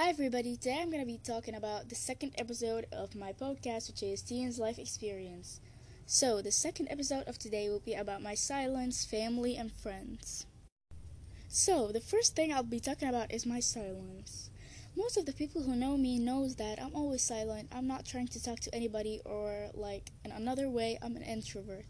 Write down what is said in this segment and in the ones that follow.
Hi, everybody. Today I'm going to be talking about the second episode of my podcast, which is Teen's Life Experience. So, the second episode of today will be about my silence, family, and friends. So, the first thing I'll be talking about is my silence. Most of the people who know me knows that I'm always silent. I'm not trying to talk to anybody or like in another way, I'm an introvert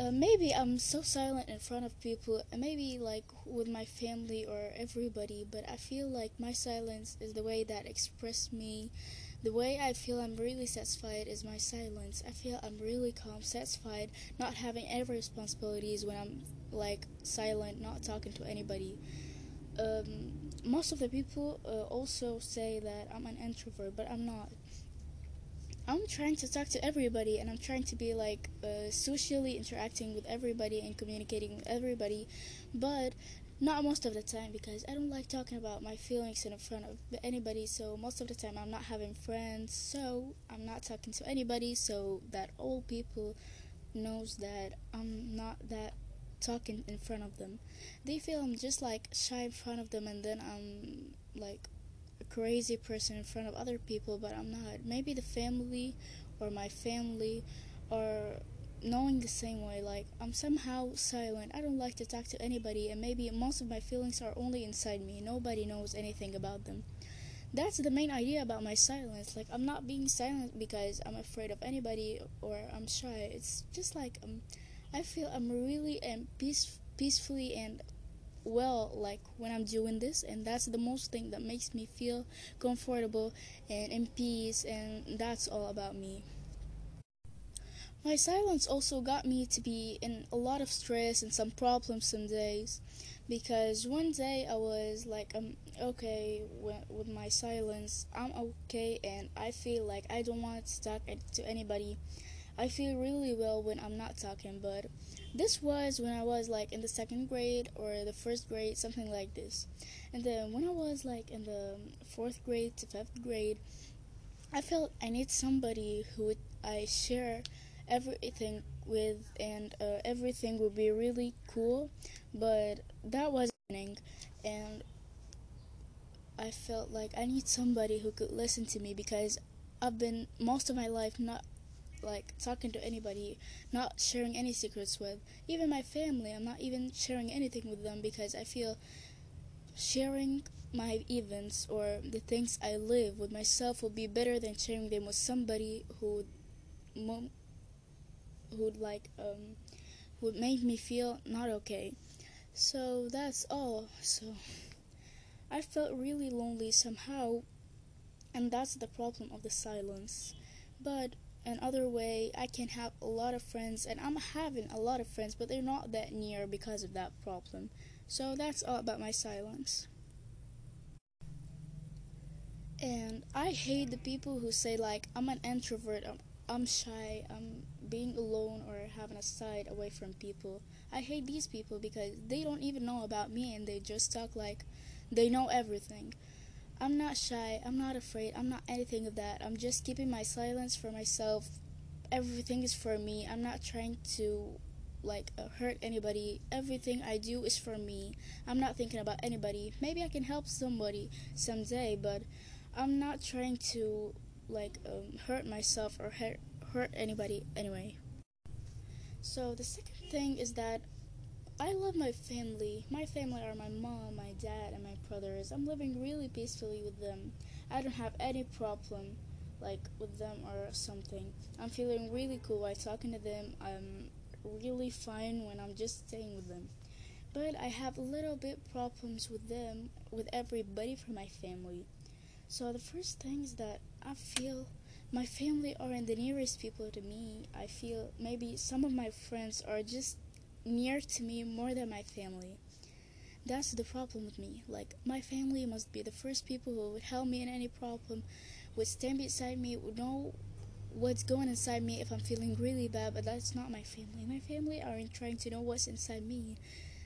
uh, maybe I'm so silent in front of people, maybe like with my family or everybody, but I feel like my silence is the way that express me. The way I feel I'm really satisfied is my silence. I feel I'm really calm, satisfied, not having any responsibilities when I'm like silent, not talking to anybody. Um, most of the people uh, also say that I'm an introvert, but I'm not. I'm trying to talk to everybody and I'm trying to be like uh, socially interacting with everybody and communicating with everybody, but not most of the time because I don't like talking about my feelings in front of anybody. So most of the time I'm not having friends, so I'm not talking to anybody. So that all people knows that I'm not that talking in front of them. They feel I'm just like shy in front of them, and then I'm like a crazy person in front of other people, but I'm not. Maybe the family or my family are knowing the same way. Like, I'm somehow silent. I don't like to talk to anybody, and maybe most of my feelings are only inside me. Nobody knows anything about them. That's the main idea about my silence. Like, I'm not being silent because I'm afraid of anybody or I'm shy. It's just like um, I feel I'm really and peace, peacefully and well like when I'm doing this and that's the most thing that makes me feel comfortable and in peace and that's all about me. My silence also got me to be in a lot of stress and some problems some days because one day I was like I'm okay with my silence I'm okay and I feel like I don't want to talk to anybody I feel really well when I'm not talking, but this was when I was like in the second grade or the first grade, something like this. And then when I was like in the fourth grade to fifth grade, I felt I need somebody who I share everything with, and uh, everything would be really cool. But that wasn't happening, and I felt like I need somebody who could listen to me because I've been most of my life not like talking to anybody, not sharing any secrets with. Even my family, I'm not even sharing anything with them because I feel sharing my events or the things I live with myself will be better than sharing them with somebody who would who'd like um would make me feel not okay. So that's all. So I felt really lonely somehow and that's the problem of the silence. But another way I can have a lot of friends and I'm having a lot of friends but they're not that near because of that problem. So that's all about my silence. And I hate the people who say like I'm an introvert, I'm, I'm shy, I'm being alone or having a side away from people. I hate these people because they don't even know about me and they just talk like they know everything. I'm not shy, I'm not afraid, I'm not anything of that. I'm just keeping my silence for myself. Everything is for me. I'm not trying to like uh, hurt anybody. Everything I do is for me. I'm not thinking about anybody. Maybe I can help somebody someday, but I'm not trying to like um, hurt myself or hurt hurt anybody anyway. So the second thing is that I love my family. My family are my mom, my dad, brothers. I'm living really peacefully with them. I don't have any problem like with them or something. I'm feeling really cool while talking to them. I'm really fine when I'm just staying with them. But I have a little bit problems with them, with everybody from my family. So the first thing is that I feel my family aren't the nearest people to me. I feel maybe some of my friends are just near to me more than my family. That's the problem with me. Like, my family must be the first people who would help me in any problem, would stand beside me, would know what's going inside me if I'm feeling really bad, but that's not my family. My family aren't trying to know what's inside me.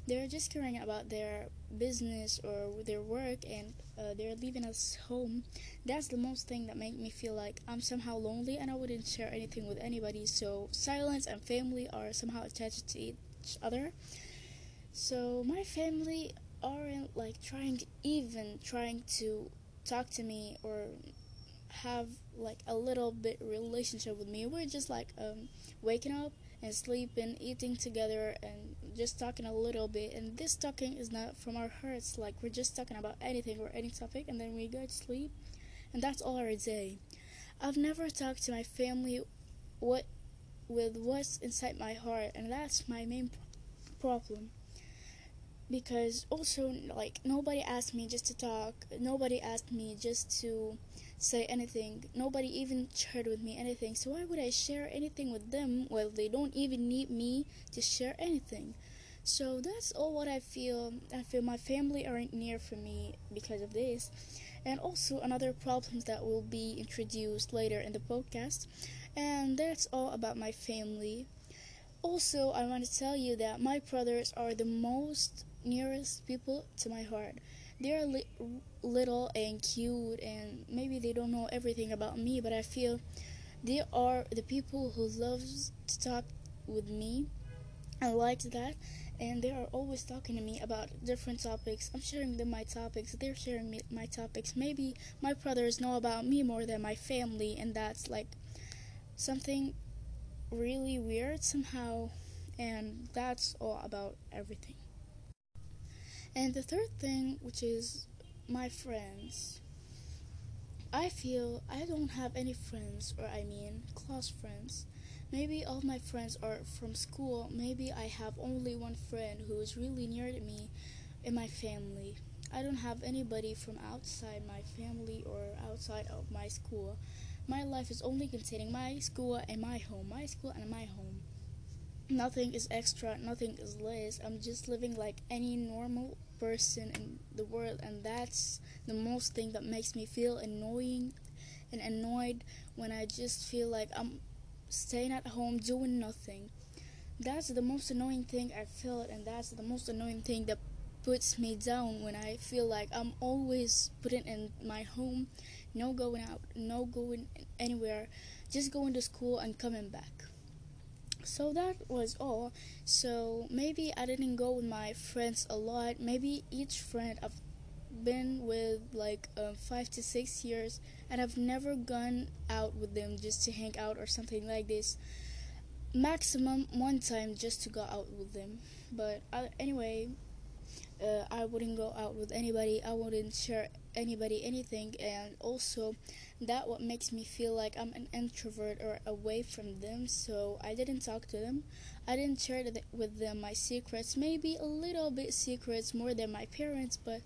They're just caring about their business or their work and uh, they're leaving us home. That's the most thing that make me feel like I'm somehow lonely and I wouldn't share anything with anybody. So silence and family are somehow attached to each other. So my family aren't like trying to even trying to talk to me or have like a little bit relationship with me. We're just like um, waking up and sleeping, eating together, and just talking a little bit. And this talking is not from our hearts. Like we're just talking about anything or any topic, and then we go to sleep, and that's all our day. I've never talked to my family what with what's inside my heart, and that's my main problem because also like nobody asked me just to talk nobody asked me just to say anything nobody even shared with me anything. So why would i share anything with them? Well they don't even need me to share anything. So that's all what i feel i feel my family aren't near for me because of this. And also another problems that will be introduced later in the podcast. And that's all about my family. Also i want to tell you that my brothers are the most nearest people to my heart. They're li- little and cute, and maybe they don't know everything about me, but I feel they are the people who loves to talk with me. I like that, and they are always talking to me about different topics. I'm sharing them my topics. They're sharing me my topics. Maybe my brothers know about me more than my family, and that's like something really weird somehow. And that's all about everything. And the third thing, which is my friends. I feel I don't have any friends, or I mean, close friends. Maybe all my friends are from school. Maybe I have only one friend who is really near to me in my family. I don't have anybody from outside my family or outside of my school. My life is only containing my school and my home, my school and my home. Nothing is extra, nothing is less. I'm just living like any normal person in the world, and that's the most thing that makes me feel annoying and annoyed when I just feel like I'm staying at home doing nothing. That's the most annoying thing I feel, and that's the most annoying thing that puts me down when I feel like I'm always putting in my home, no going out, no going anywhere, just going to school and coming back so that was all. So maybe i didn't go with my friends a lot. Maybe each friend i've been with like um, five to six years and i've never gone out with them just to hang out or something like this. Maximum one time just to go out with them. But uh, anyway uh, I wouldn't go out with anybody. I wouldn't share anybody anything, and also that what makes me feel like I'm an introvert or away from them. So I didn't talk to them. I didn't share with them my secrets. Maybe a little bit secrets more than my parents, but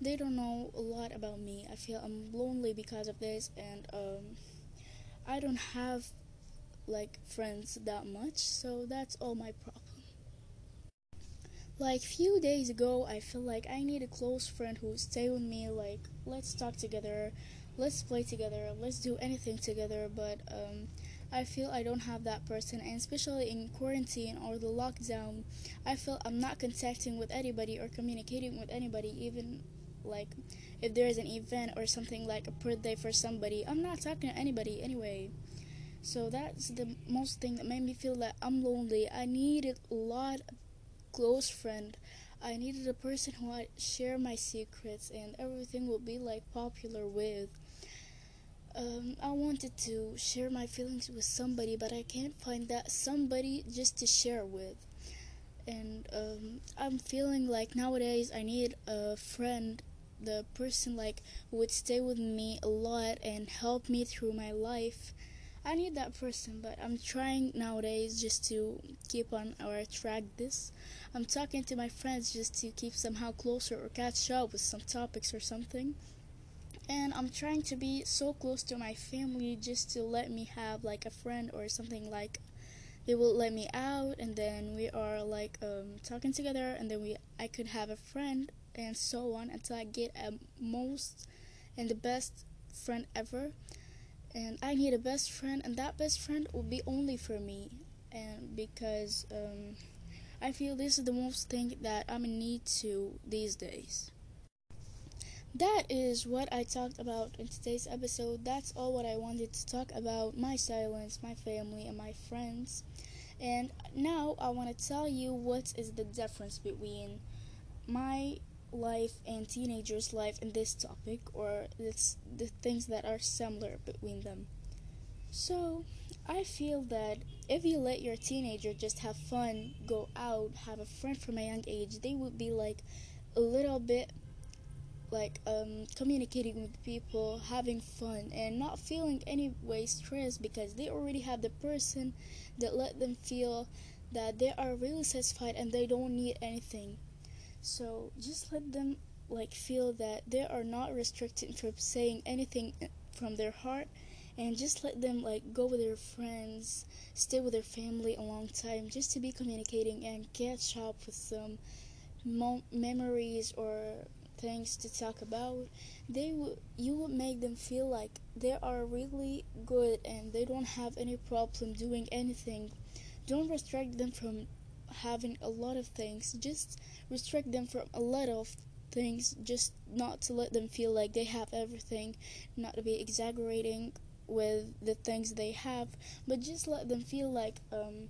they don't know a lot about me. I feel I'm lonely because of this, and um, I don't have like friends that much. So that's all my problem. Like few days ago, I feel like I need a close friend who would stay with me. Like let's talk together, let's play together, let's do anything together. But um, I feel I don't have that person, and especially in quarantine or the lockdown, I feel I'm not contacting with anybody or communicating with anybody, even like if there is an event or something like a birthday for somebody. I'm not talking to anybody anyway. So that's the most thing that made me feel that I'm lonely. I needed a lot close friend. I needed a person who would share my secrets and everything would be like popular with. Um, I wanted to share my feelings with somebody, but I can't find that somebody just to share with. And um, I'm feeling like nowadays I need a friend, the person like would stay with me a lot and help me through my life I need that person, but I'm trying nowadays just to keep on or attract this. I'm talking to my friends just to keep somehow closer or catch up with some topics or something. And I'm trying to be so close to my family just to let me have like a friend or something like they will let me out and then we are like um, talking together and then we I could have a friend and so on until I get a most and the best friend ever and I need a best friend, and that best friend will be only for me, and because um, I feel this is the most thing that I'm in need to these days. That is what I talked about in today's episode. That's all what I wanted to talk about my silence, my family, and my friends. And now I want to tell you what is the difference between my life and teenagers' life in this topic, or it's the things that are similar between them. So, I feel that if you let your teenager just have fun, go out, have a friend from a young age, they would be like a little bit like um, communicating with people, having fun, and not feeling any way stressed because they already have the person that let them feel that they are really satisfied and they don't need anything. So just let them like feel that they are not restricted from saying anything from their heart and just let them like go with their friends, stay with their family a long time just to be communicating and catch up with some mo- memories or things to talk about. They would you would make them feel like they are really good and they don't have any problem doing anything. Don't restrict them from having a lot of things just restrict them from a lot of things just not to let them feel like they have everything not to be exaggerating with the things they have but just let them feel like um,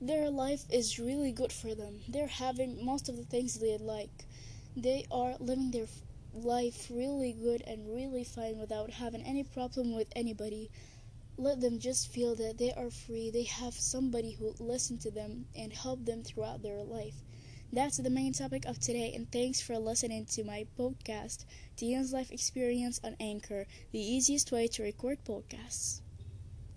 their life is really good for them. They're having most of the things they like. They are living their life really good and really fine without having any problem with anybody let them just feel that they are free they have somebody who will listen to them and help them throughout their life that's the main topic of today, and thanks for listening to my podcast, Teen's Life Experience on Anchor, the easiest way to record podcasts.